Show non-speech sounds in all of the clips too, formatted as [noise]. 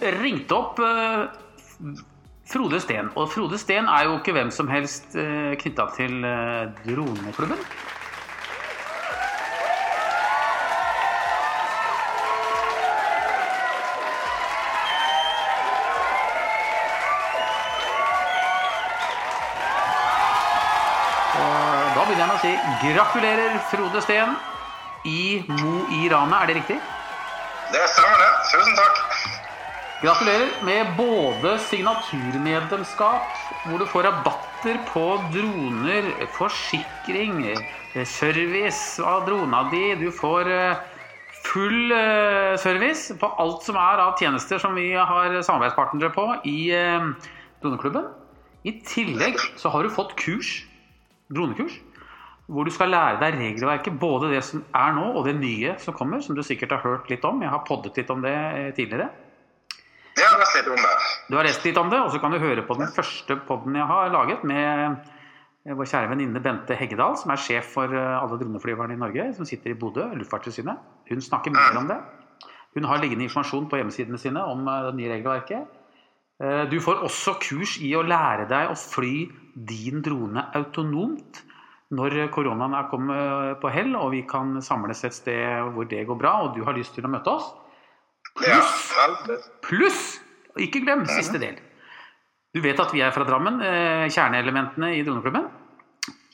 ringte opp eh, Frode Steen. Og Frode Steen er jo ikke hvem som helst uh, knytta til eh, droneklubben. Og da begynner jeg å si gratulerer, Frode Steen, i Mo i Rana. Er det riktig? Det stemmer, det. Tusen takk. Gratulerer med både signaturmedlemskap, hvor du får rabatter på droner, forsikring, eh, service av drona di. Du får eh, full eh, service på alt som er av tjenester som vi har samarbeidspartnere på i droneklubben. I tillegg så har du fått kurs, dronekurs, hvor du skal lære deg regelverket, både det som er nå og det nye som kommer, som du sikkert har hørt litt om. Jeg har poddet litt om det eh, tidligere. Jeg har lest litt om det. Du har lest litt om det, og så kan du høre på den første podden jeg har laget med eh, vår kjære venninne Bente Heggedal, som er sjef for eh, alle droneflyverne i Norge, som sitter i Bodø, Luftfartstilsynet. Hun snakker mer om det. Hun har liggende informasjon på hjemmesidene sine om eh, det nye regelverket. Du får også kurs i å lære deg å fly din drone autonomt når koronaen er kommet på hell og vi kan samles et sted hvor det går bra, og du har lyst til å møte oss. Pluss vel. Pluss, ikke glem siste del. Du vet at vi er fra Drammen, eh, kjerneelementene i Droneklubben.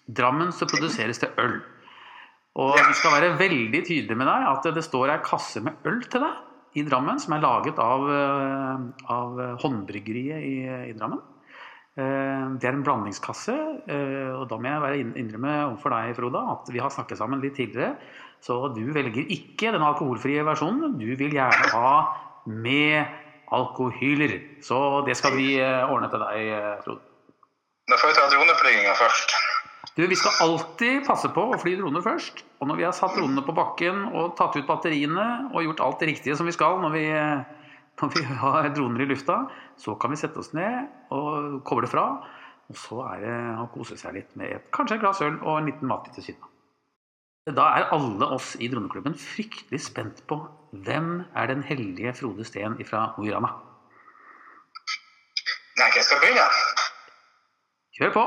Drammen så produseres det øl. Og vi skal være veldig tydelige med deg at det står ei kasse med øl til deg i Drammen, som er laget av, eh, av håndbryggeriet i, i Drammen. Eh, Det er en blandingskasse, og da må jeg innrømme overfor deg, Froda, at vi har snakket sammen litt tidligere. Så du velger ikke den alkoholfrie versjonen. Du vil gjerne ha med alkohyler. Så det skal vi eh, ordne til deg, eh, Frode. Da får vi ta droneflyginga først. Du, Vi skal alltid passe på å fly droner først. Og når vi har satt dronene på bakken og tatt ut batteriene og gjort alt det riktige som vi skal når vi, [laughs] når vi har droner i lufta, så kan vi sette oss ned og koble fra. Og så er det å kose seg litt med et, kanskje et glass øl og en liten matbit ved siden av. Da er alle oss i Droneklubben fryktelig spent på hvem er den heldige Frode Steen fra Mo i Rana. Nei, jeg skal begynne. Kjør på!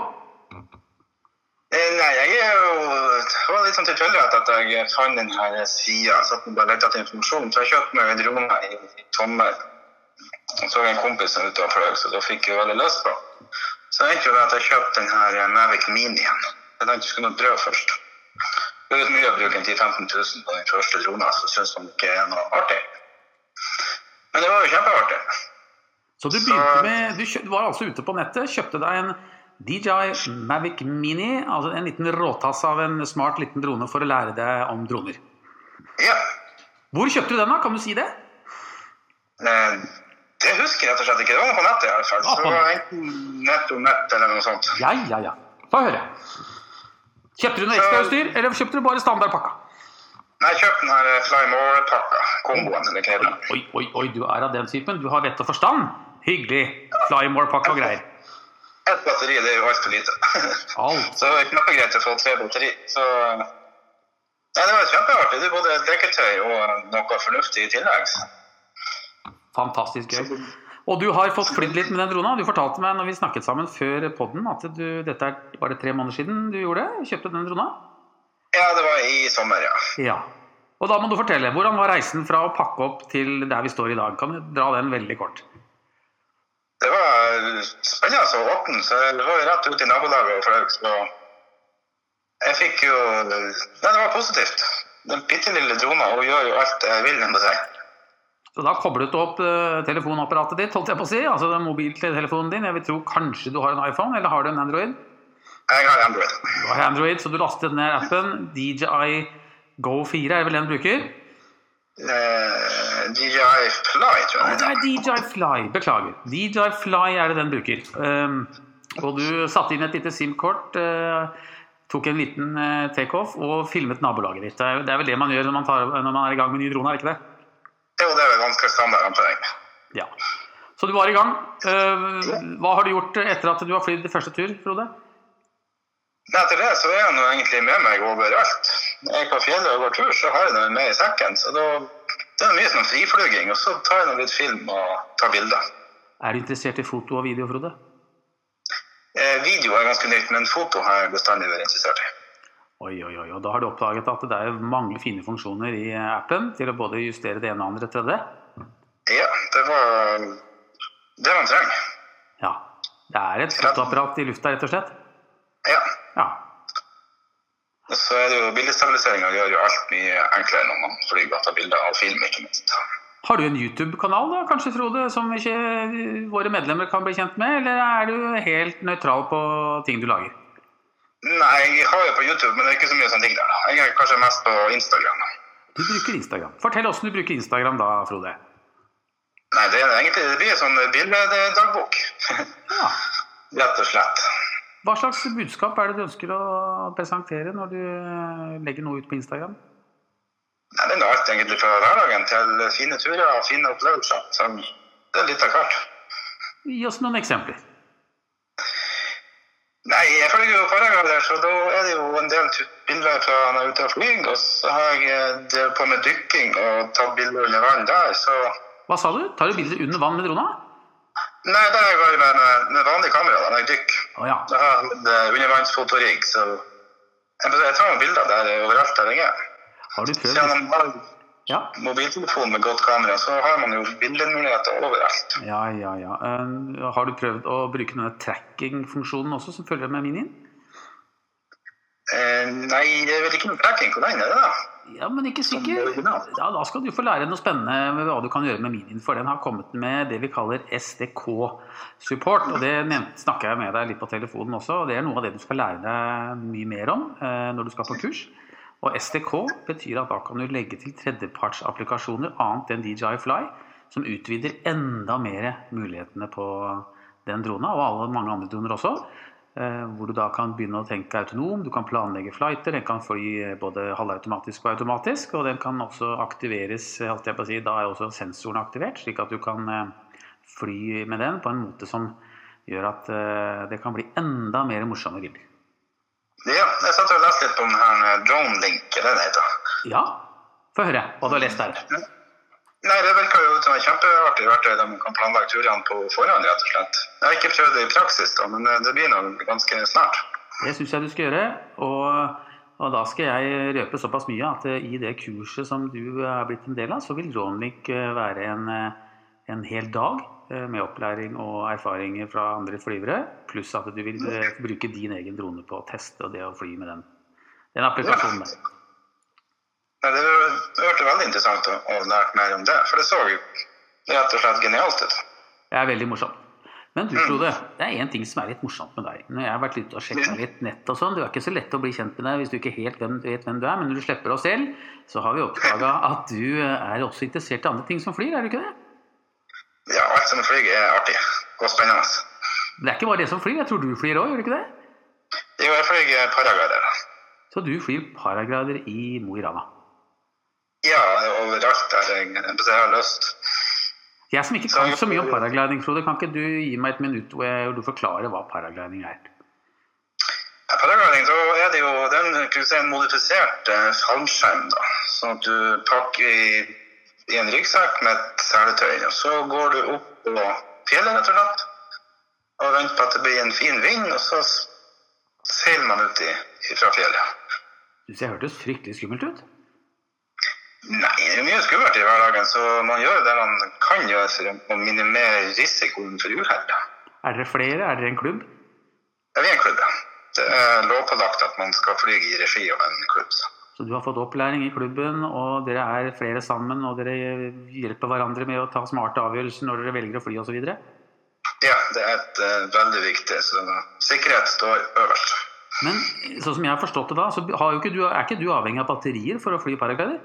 Eh, Nei, jeg er jo Det var litt sånn tilfeldig at jeg fant denne sida. Satt og bare lette etter informasjon. Så jeg kjøpte meg en drone i, i sommer. Og så en kompis som var ute og fløy, så da fikk jeg veldig lyst på. Så jeg endte jo at jeg kjøpte denne Mavic Minien. Jeg tenkte jeg skulle prøve først. Er mye å bruke 10 000-15 000 på den første drona, så syns de ikke er noe artig. Men det var jo kjempeartig. Så du begynte med Du var altså ute på nettet, kjøpte deg en DJI Mavic Mini, altså en liten råtass av en smart liten drone for å lære deg om droner. Ja. Hvor kjøpte du den, da? Kan du si det? Eh, Det husker jeg rett og slett ikke. Det var på nettet i hvert fall. Så det var enten nett om nett eller noe sånt. Ja, ja, ja. Få høre. Kjøpte du noe ekstrautstyr, eller kjøpte du bare standardpakka? Nei, kjøpte den her eh, Fly More-pakka. Komboen, eller hva det. Oi, oi, oi, du er av den typen. Du har vett og forstand. Hyggelig. Flymore-pakke og greier. Ett batteri det er jo altfor lite. Alt. [laughs] Så det er kjempegreit å få tre batteri. Så Nei, det var kjempeartig. Det er både drikketøy og noe fornuftig i tillegg. Fantastisk gøy. Og du har fått flydd litt med den drona. Du fortalte meg når vi snakket sammen før podden at du, dette er bare tre måneder siden du gjorde det. Kjøpte den drona. Ja, det var i sommer, ja. Ja. Og da må du fortelle. Hvordan var reisen fra å pakke opp til der vi står i dag? Kan du dra den veldig kort? Det var spennende å åpne, så jeg var rett ut i nabolaget. Så jeg fikk jo Nei, det var positivt. Den bitte lille drona hun gjør jo alt jeg vil med seg. Så da koblet du opp eh, telefonapparatet ditt, holdt jeg på å si. Altså den mobiltelefonen din. Jeg vil tro kanskje du har en iPhone, eller har du en Android? Jeg har Android. Du har Android, så du lastet ned appen. DJI Go 4 er vel den du bruker? Uh, DJI Fly, tror jeg. det er DJI Fly. Beklager. DJI Fly er det den bruker. Um, og du satte inn et lite SIM-kort, Uh, tok en liten eh, takeoff og filmet nabolaget ditt. Det er, vel det man gjør når man, tar, når man er i gang med ny drone, er det ikke det? Jo, det er vel ganske standard antrekk. Ja. Så du var i gang. Eh, hva har du gjort etter at du har flydd første tur, Frode? Nei, etter det så er jeg nå egentlig med meg overalt. Når jeg er på fjellet og går tur, så har jeg den med i sekken. Så da det er mye sånn friflyging, og så tar jeg nå litt film og tar bilder. Er du interessert i foto og video, Frode? Eh, video er ganske nytt, men foto har jeg bestandig vært interessert i. Oi, oi, oi. Og da har du oppdaget at det er mange fine funksjoner i appen til å både justere det ene og andre tredje? Ja, det var det man trenger. Ja. Det er et fotoapparat i lufta, rett og slett? Ja. Ja. Og så er det jo bildestabiliseringa gjør jo alt mye enklere når man flyr og tar bilder og film, ikke minst. Har du en YouTube-kanal da, kanskje, Frode, som ikke våre medlemmer kan bli kjent med? Eller er du helt nøytral på ting du lager? Nei, jeg har jo på YouTube, men det er ikke så mye sånne ting der. Jeg er kanskje mest på Instagram. Du bruker Instagram. Fortell åssen du bruker Instagram da, Frode. Nei, det er egentlig det blir en sånn bildedagbok. Ja. [laughs] Rett og slett. Hva slags budskap er det du ønsker å presentere når du eh, legger noe ut på Instagram? Nei, det er alt egentlig fra hverdagen til fine turer og fine opplevelser. Så det er litt av hvert. Gi oss noen eksempler. Nei, jeg følger jo paragrafer, så da er det jo en del bilder fra jeg er ute og flyr. Og så har jeg eh, drevet på med dykking og tatt bilder under vann der, så Hva sa du? Tar du bilder under vann med drona? Nei, det er bare med, med vanlig kamera da, når jeg dykker. Oh, ja. Jeg har eh, undervannsfotorigg, så jeg, jeg tar bilder der overalt der jeg er. Har du prøvd har Ja, mobiltelefon med godt kamera, så har man jo bildemuligheter overalt. ja, ja. ja. Eh, har du prøvd å bruke denne tracking-funksjonen også, som følger med minien? Eh, nei, det er vel ikke noe tracking på den, er det da? Ja, men ikke sikker. Ja, da skal du få lære noe spennende med hva du kan gjøre med minien. For den har kommet med det vi kaller SDK-support. Og det snakka jeg med deg litt på telefonen også. Og det er noe av det du skal lære deg mye mer om eh, når du skal på kurs. Og SDK betyr at da kan du legge til tredjepartsapplikasjoner annet enn DJI Fly, som utvider enda mer mulighetene på den drona, og alle mange andre droner også. Eh, hvor du da kan begynne å tenke autonom, du kan planlegge flighter, den kan fly eh, både halvautomatisk og automatisk, og den kan også aktiveres, å si, da er også sensoren aktivert, slik at du kan eh, fly med den på en måte som gjør at eh, det kan bli enda mer morsomme bilder. Ja, jeg satt og leste litt på den her drone link, eller det heter. Ja, få høre hva du har lest der. Nei, det virker jo som et kjempeartig verktøy man kan planlegge turene på forhånd, rett og slett. Jeg har ikke prøvd det i praksis, da, men eh, det blir nå ganske snart. Det syns jeg du skal gjøre. Og, og da skal jeg røpe såpass mye at eh, i det kurset som du er blitt en del av, så vil Dronelink eh, være en, eh, en hel dag eh, med opplæring og erfaringer fra andre flyvere, pluss at du vil eh, bruke din egen drone på å teste og det å fly med den, den applikasjonen der. Ja, det hørtes veldig interessant å, å lære mer om det, for det så jo rett og slett genialt ut. Det er veldig morsomt. Men du, Frode, det er én ting som er litt morsomt med deg. Når jeg har vært ute og sjekka litt nett og sånn, Du er ikke så lett å bli kjent med deg hvis du ikke helt vet hvem du er, men når du slipper oss selv, så har vi oppdaga at du er også interessert i andre ting som flyr, er du ikke det? Ja, alt som flyger er artig og spennende. Men Det er ikke bare det som flyr, jeg tror du flyr òg, gjør du ikke det? Jo, jeg flyr paraglider. Så du flyr paraglider i Mo i Rana. Ja, overalt der jeg, har lyst. Jeg som ikke kan så mye om paragliding, Frode, kan ikke du gi meg et minutt hvor du forklarer hva paragliding er? Ja, Paragliding, så er det jo den, si, en modifisert eh, fallskjerm. da. Sånn at du pakker i, i en ryggsekk med et seletøy, og så går du opp på fjellet, rett og slett. Og venter på at det blir en fin vind, og så seiler man ut i, fra fjellet. Det ser, hørtes fryktelig skummelt ut. Nei, det er mye skummelt i hverdagen, så man gjør det man kan gjøre for å minimere risikoen for uhell. Er dere flere? Er dere en klubb? Ja, Vi er en klubb, ja. Det er lovpålagt at man skal fly i regi av en klubb. så. Så du har fått opplæring i klubben, og dere er flere sammen, og dere hjelper hverandre med å ta smarte avgjørelser når dere velger å fly osv.? Ja, det er et, uh, veldig viktig, så sikkerhet står øverst. Men sånn som jeg har forstått det da, så ikke du, er ikke du avhengig av batterier for å fly paraglider?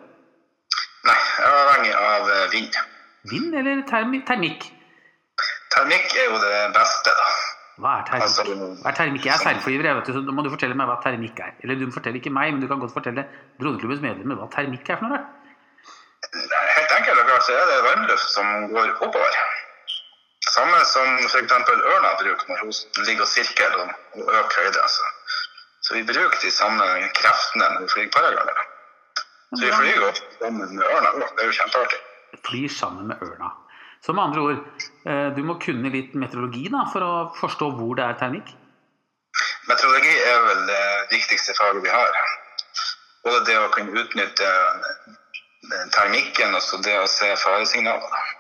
Nei, jeg er avhengig av eh, vind. Vind eller termi termikk? Termikk er jo det beste, da. Hva er termikk? Altså, Hva er termikk? Jeg er seilflyver, jeg vet du, så da må du fortelle meg hva termikk er. Eller du forteller ikke meg, men du kan godt fortelle droneklubbens medlemmer hva termikk er for noe. Helt enkelt og klart så er det varmluft som går oppover. Samme som f.eks. ørna bruker når hun ligger og sirkler og, og øker høyde. Altså. Så vi bruker de samme kreftene når vi flyr paraglider. Så vi flyr jo sammen med ørna. Det er jo kjempeartig. flyr sammen med ørna. Så med andre ord, eh, du må kunne litt meteorologi da, for å forstå hvor det er termikk. Meteorologi er vel det viktigste faget vi har. Både det å kunne utnytte eh, termikken og så det å se faresignaler.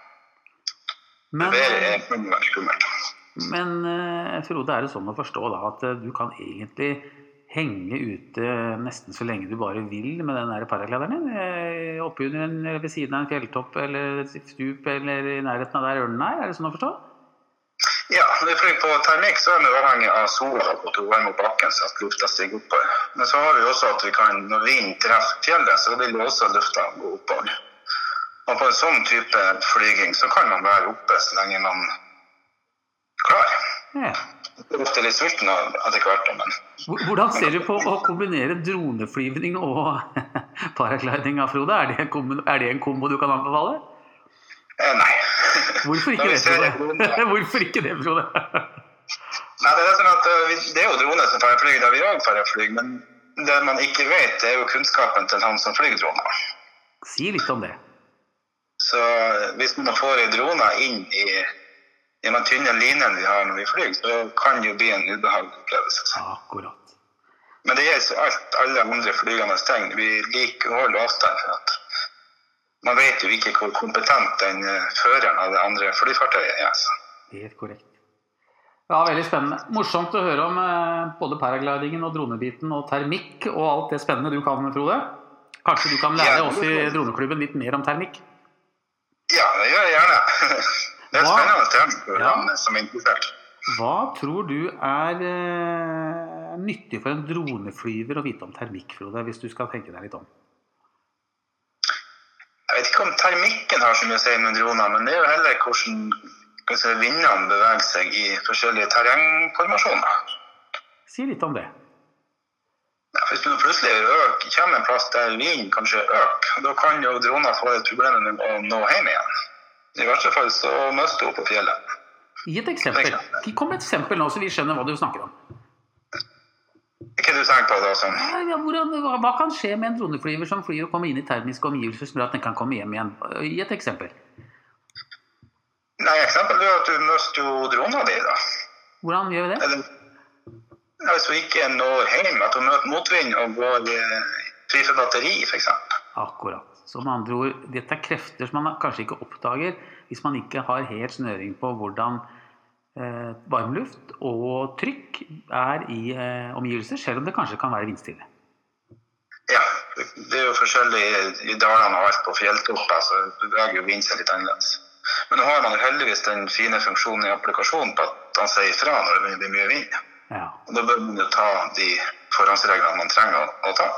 Men, Været er skummelt. men Frode, er det sånn å forstå da at eh, du kan egentlig henge ute nesten så lenge du bare vil med den der paraglideren din? eh, Oppunder en, eller ved siden av en fjelltopp eller et stup eller i nærheten av der ørnen er? Er det sånn å forstå? Ja, vi flyr på termikk, så er vi avhengig av sola og at mot opp bakken så at lufta stiger oppover. Men så har vi også at vi kan, når vinden treffer fjellet, så vil også lufta gå oppover. Og på en sånn type flyging så kan man være oppe så lenge man klarer. Ja. Ofte litt sulten etter hvert, men Hvordan ser du på å kombinere droneflyvning og [laughs] paragliding, Frode? Er det, en er det en kombo du kan anbefale? eh, nei. Hvorfor ikke det, Frode? [laughs] Hvorfor ikke det, Frode? Nei, det er sånn at eh, det er jo droner som får flyg, da vi òg flyg. men det man ikke vet, det er jo kunnskapen til han som flyr droner. Si litt om det. Så eh, hvis man får ei drone inn i, den tynne linen vi har når vi flyr, så kan det jo bli en ubehagelig opplevelse. Akkurat. Men det gjelder alt, alle andre flygende ting. Vi liker å holde avstand. for at Man vet jo ikke hvor kompetent den eh, føreren av det andre flyfartøyet er. Så. Helt korrekt. Ja, Veldig spennende. Morsomt å høre om eh, både paraglidingen og dronebiten og termikk og alt det spennende du kan, Frode. Kanskje du kan lære oss i droneklubben litt mer om termikk? Ja, det gjør jeg gjerne. [laughs] Det er et spennende tema for Ja. han som er interessert. Hva tror du er eh, nyttig for en droneflyver å vite om termikk, Frode, hvis du skal tenke deg litt om? Jeg vet ikke om termikken har så mye å si med droner, men det er jo heller hvordan si, vindene beveger seg i forskjellige terrengformasjoner. Si litt om det. Ja, hvis du plutselig øker, kommer en plass der vinden kanskje øker, da kan jo droner få et problem med å nå hjem igjen. I verste fall så mister opp på fjellet. Gi et eksempel. Kom med et eksempel nå, så vi skjønner hva du snakker om. Hva du tenker på da? Som, Ja, hvordan, hva, kan skje med en droneflyver som flyr og kommer inn i termiske omgivelser som gjør at den kan komme hjem igjen? Gi et eksempel. nei, eksempel er at du mister jo drona di, da. Hvordan gjør vi det? Eller hvis du ikke når hjem, at du møter motvind og går fri for batteri, f.eks. Akkurat. Så med andre ord, dette er krefter som man kanskje ikke oppdager hvis man ikke har helt snøring på hvordan eh, varmluft og trykk er i eh, omgivelser, selv om det kanskje kan være vindstille. Ja, det er jo forskjellig i- dalene og alt på fjelltopper, så beveger jo vinden seg litt annerledes. Men nå har man jo heldigvis den fine funksjonen i applikasjonen på at han sier ifra når det blir mye vind. Ja. Og da bør man jo ta de forhåndsreglene man trenger å, å ta.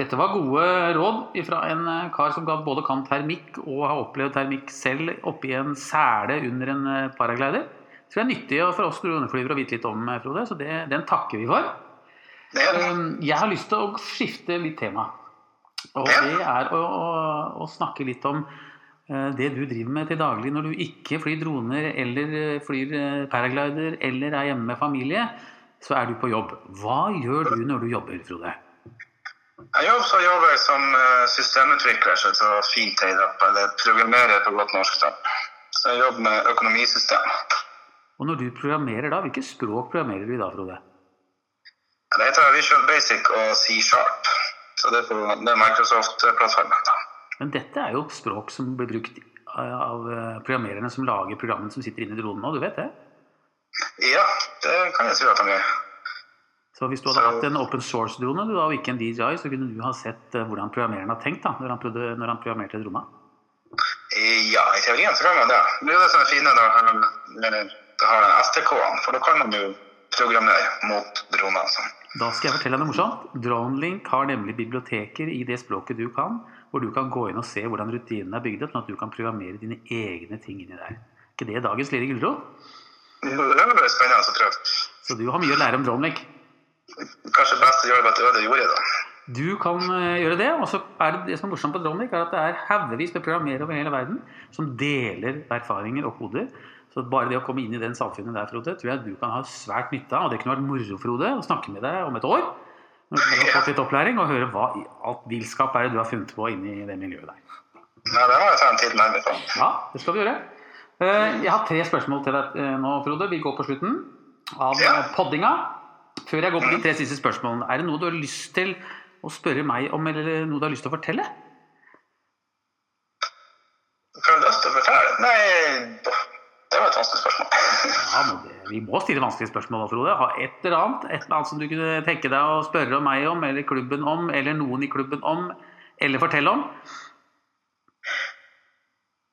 Dette var gode råd fra en eh, kar som både kan termikk og har opplevd termikk selv oppi en sele under en eh, paraglider. Så det er nyttig for oss droneflyvere å vite litt om, eh, Frode, så det, den takker vi for. Um, Jeg har lyst til å skifte litt tema. Og det er å, å, å snakke litt om det du driver med til daglig når du ikke flyr droner eller flyr paraglider eller er hjemme med familie. Så er du på jobb. Hva gjør du når du jobber, Frode? Jeg jobber, så jobber som eh, systemutvikler, det heter, eller programmerer på godt norsk. da. Så jeg jobber med økonomisystem. Og når du programmerer da, hvilket språk programmerer du i da, Frode? Ja, Det heter Visual Basic og C-sharp. Så det er på det er Microsoft-plattformen. Men dette er jo språk som blir brukt eh, av eh, programmererne som lager programmene som sitter inne i dronen nå, du vet det? Ja, det kan jeg si at de gjør. Så hvis du hadde hatt en open source-drone du da, og ikke en DJI, så kunne du ha sett eh, hvordan programmereren har tenkt da, når han, prøvde, når han programmerte drona? Ja, i teorien så kan man det. Det er jo det som er fine da det har en STK-en, for da kan man jo programmere mot droner. Altså. Da skal jeg fortelle deg noe morsomt. DroneLink har nemlig biblioteker i det språket du kan, hvor du kan gå inn og se hvordan rutinene er bygd opp, sånn at du kan programmere dine egne ting inni der. ikke det dagens lille gulrot? Det er spennende å prøve. Så du har mye å lære om DroneLink. Kanskje best å gjøre det med et øde jorde, da. Du kan eh, gjøre det, og så er det det som er morsomt på DroneLink, er at det er haugevis med programmerere over hele verden som deler erfaringer og koder. Så bare det å komme inn i den samfunnet der, Frode, tror jeg du kan ha svært nytte av. Og det kunne vært moro, Frode, å snakke med deg om et år. Når du har fått litt opplæring, og høre hva i alt villskap er det du har funnet på inni det miljøet der. Nei, det må jeg ta en tid nærmere på. Ja, det skal vi gjøre. Eh, Jeg har tre spørsmål til deg eh, nå, Frode. Vi går på slutten av Ja. poddinga. Før jeg går på de tre siste spørsmålene, er det noe du har lyst til å spørre meg om, eller noe du har lyst til å fortelle? Hva har lyst til å fortelle? Nei, det var et vanskelig spørsmål. Ja, men det, Vi må stille vanskelige spørsmål, Frode. Ha et eller annet et eller annet som du kunne tenke deg å spørre om meg om, eller klubben om, eller noen i klubben om, eller fortelle om.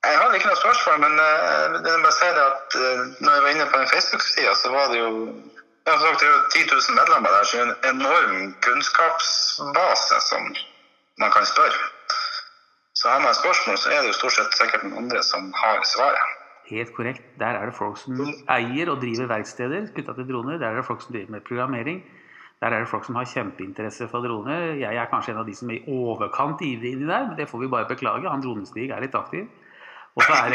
Jeg hadde ikke noe spørsmål, men jeg det er bare si det at eh, når jeg var inne på den Facebook-sida, så var det jo jeg som sagt, det er jo 10 000 medlemmer der, så det er en enorm kunnskapsbase som man kan spørre. Så har man spørsmål, så er det jo stort sett sikkert noen andre som har svaret. Helt korrekt. Der er det folk som eier og driver verksteder knytta til droner. Der er det folk som driver med programmering. Der er det folk som har kjempeinteresse for droner. Jeg er kanskje en av de som er i overkant ivrig inni der, men det får vi bare beklage. Han Dronestig er litt aktiv. Og, er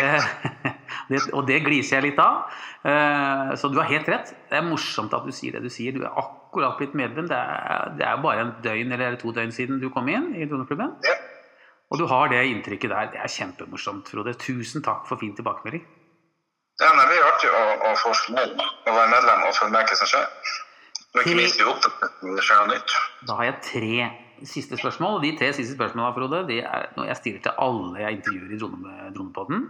[laughs] det, og det gliser jeg litt av. Eh, Så du har helt rett. Det er morsomt at du sier det du sier. Du er akkurat blitt medlem. Det er, det er bare en døgn eller to døgn siden du kom inn i Donorklubben. Ja. Og du har det inntrykket der. Det er kjempemorsomt, Frode. Tusen takk for fin tilbakemelding. Ja, men Det blir artig å, å forske mer å være medlem og følge med hva som skjer. Og ikke minst bli oppdatert når det skjer noe nytt. Da har jeg tre siste spørsmål. De tre siste spørsmålene Frode, de er noe jeg stiller til alle jeg intervjuer i Drone- Dronepodden.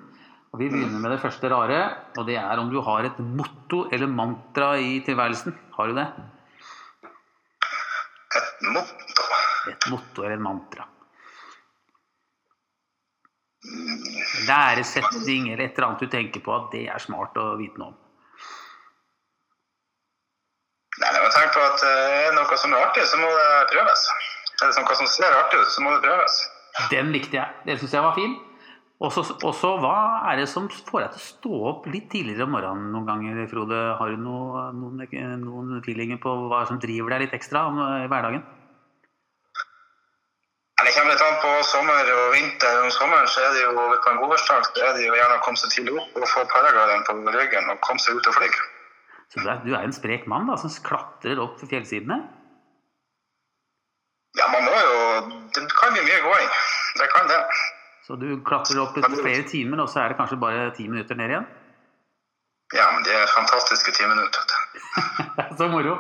Og Vi begynner med det første rare, og det er om du har et motto eller mantra i tilværelsen. Har du det? Et motto Et motto eller et mantra. Læresetting eller et eller annet du tenker på at det er smart å vite noe om. Nei, jeg må tenke på at det er noe som er artig, så må det prøves. Er det noe som ser artig ut, så må det prøves. Den likte jeg. Den syns jeg var fin. Og så, hva er det som får deg til å stå opp litt tidligere om morgenen noen ganger, Frode? Har du noe, noen, noen feelinger på hva som driver deg litt ekstra om, i hverdagen? Det kommer litt an på sommer og vinter. Om sommeren så er det jo på en godværsdag så er det jo gjerne å komme seg tidlig opp og få paragliden på ryggen og komme seg ut og fly. Så du er, du er en sprek mann da, som klatrer opp fjellsidene? Ja, man må jo Det kan bli mye gåing. Det kan det. Så du klatrer opp etter flere timer, og så er det kanskje bare ti minutter ned igjen? Ja, men det er fantastiske ti minutter. [laughs] så moro.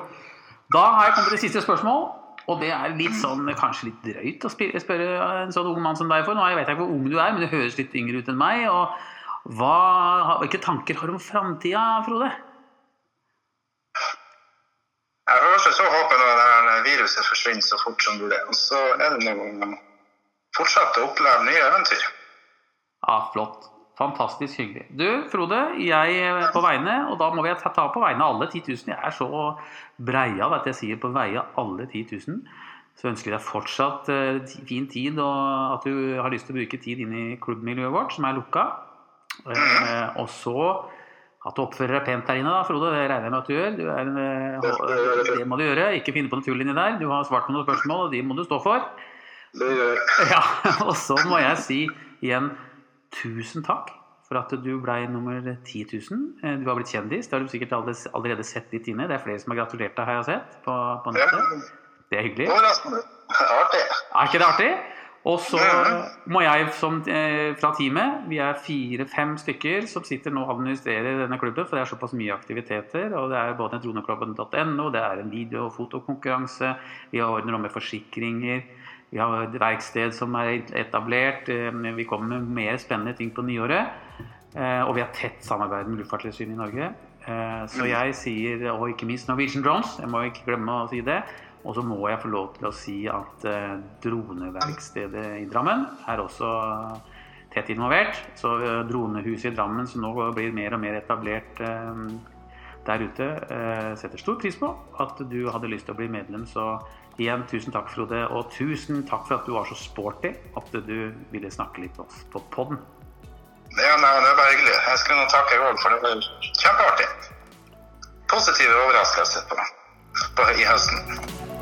Da har jeg kommet til det siste spørsmål. Og det er litt sånn, kanskje litt drøyt å spørre en sånn ung mann som deg for. Nå vet jeg ikke hvor ung du er, men du høres litt yngre ut enn meg. Og hva, hvilke tanker har du om framtida, Frode? Jeg hører så håper jeg at det her viruset forsvinner så fort som mulig. Og så er det noe fortsatt å oppleve nye eventyr. Ja, flott. Fantastisk hyggelig. Du, Frode, jeg på vegne, og da må vi ta ta på vegne av alle 10 000. Jeg er så breia at jeg sier på vegne av alle 10 000. Så ønsker jeg deg fortsatt eh, fin tid, og at du har lyst til å bruke tid inn i klubbmiljøet vårt, som er lukka. Eh, og så at du oppfører deg pent der inne, da, Frode. Det regner jeg med at du gjør. Du en, eh, det må du gjøre. Ikke finne på noe tull inni der. Du har svart på noen spørsmål, og de må du stå for. Det gjør jeg. [laughs] Ja, og så må jeg si igjen tusen takk for at du ble nummer 10 000. Eh, Du har blitt kjendis. Det har du sikkert allerede- allerede sett litt inne. Det er flere som har gratulert deg, har jeg sett på, på nettet. Det er hyggelig. Det er Artig. Er ikke det artig? Og så må jeg som, eh, fra teamet, vi er fire-fem stykker som sitter nå og administrerer denne klubben, for det er såpass mye aktiviteter. og Det er både droneklubben.no, det er en video- og fotokonkurranse, vi har ordner med forsikringer, vi har et verksted som er etablert, eh, vi kommer med mer spennende ting på nyåret. eh, Og vi har tett samarbeid med Luftfartstilsynet i Norge. Eh, Så jeg sier, og ikke minst Norwegian Drones, jeg må ikke glemme å si det. Og så må jeg få lov til å si at eh, droneverkstedet i Drammen er også tett involvert. Så eh, dronehuset i Drammen, som nå blir mer og mer etablert eh, der ute, eh, setter stor pris på at du hadde lyst til å bli medlem. Så igjen, tusen takk, Frode. Og tusen takk for at du var så sporty at du ville snakke litt med oss på podden. Ja, nei, det er bare hyggelig. Jeg skulle nå takke òg, for det var kjempeartig. Positive overraskelser på, på, i høsten.